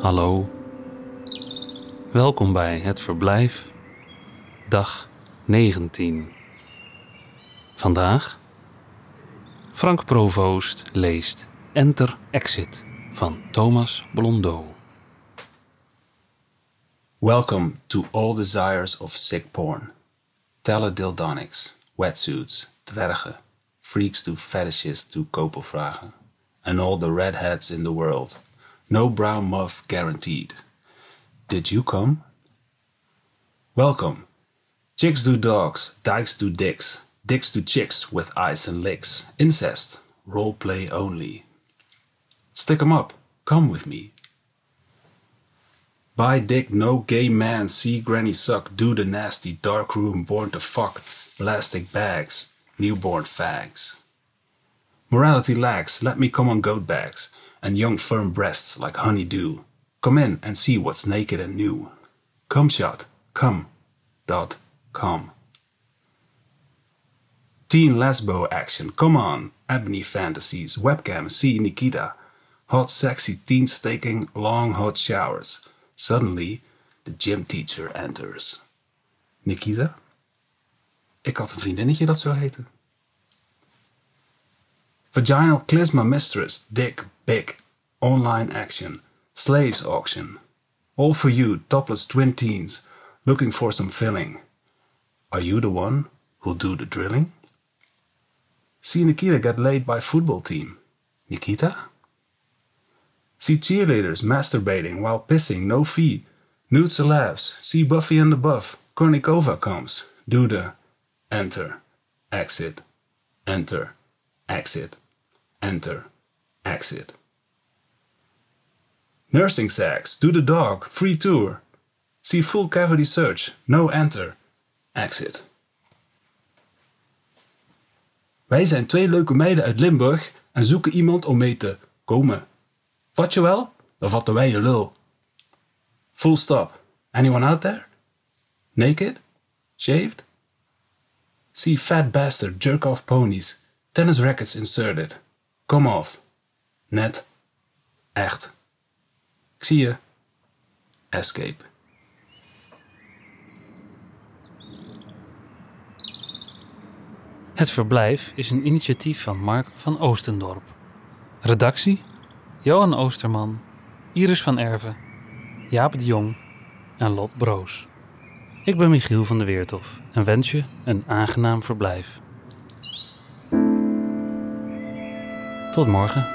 Hallo. Welkom bij het verblijf, dag 19. Vandaag Frank Provoost leest Enter Exit van Thomas Blondeau. Welcome to all desires of sick porn. Teledildonics, wetsuits, dwergen, freaks to fetishes to koopelvragen. And all the redheads in the world. No brown muff guaranteed. Did you come? Welcome. Chicks do dogs, dykes do dicks, dicks do chicks with eyes and licks. Incest, role play only. Stick 'em up, come with me. Buy dick, no gay man, see granny suck, do the nasty, dark room, born to fuck, plastic bags, newborn fags. Morality lacks, let me come on goat bags, and young firm breasts like honey dew. Come in and see what's naked and new. Come shot, come, dot, com. Teen lesbo action, come on, ebony fantasies, webcam, see Nikita. Hot sexy teen staking, long hot showers. Suddenly, the gym teacher enters. Nikita? Ik had een vriendinnetje dat zo heette. Vaginal Clisma Mistress, Dick, Big, Online Action, Slaves Auction. All for you, topless twin teens, looking for some filling. Are you the one who'll do the drilling? See Nikita get laid by football team. Nikita? See cheerleaders masturbating while pissing, no fee. Nude celebs. See Buffy and the Buff. Kournikova comes. Do the enter, exit, enter, exit, enter, exit. Nursing sacks, Do the dog. Free tour. See full cavity search. No enter, exit. Wij zijn twee leuke meiden uit Limburg en zoeken iemand om mee te komen. Vat je wel? Dan vatten wij je lul. Full stop. Anyone out there? Naked? Shaved? See fat bastard jerk off ponies. Tennis rackets inserted. Come off. Net. Echt. Ik zie je. Escape. Het verblijf is een initiatief van Mark van Oostendorp. Redactie: Johan Oosterman, Iris van Erven, Jaap de Jong en Lot Broos. Ik ben Michiel van de Weertof en wens je een aangenaam verblijf. Tot morgen.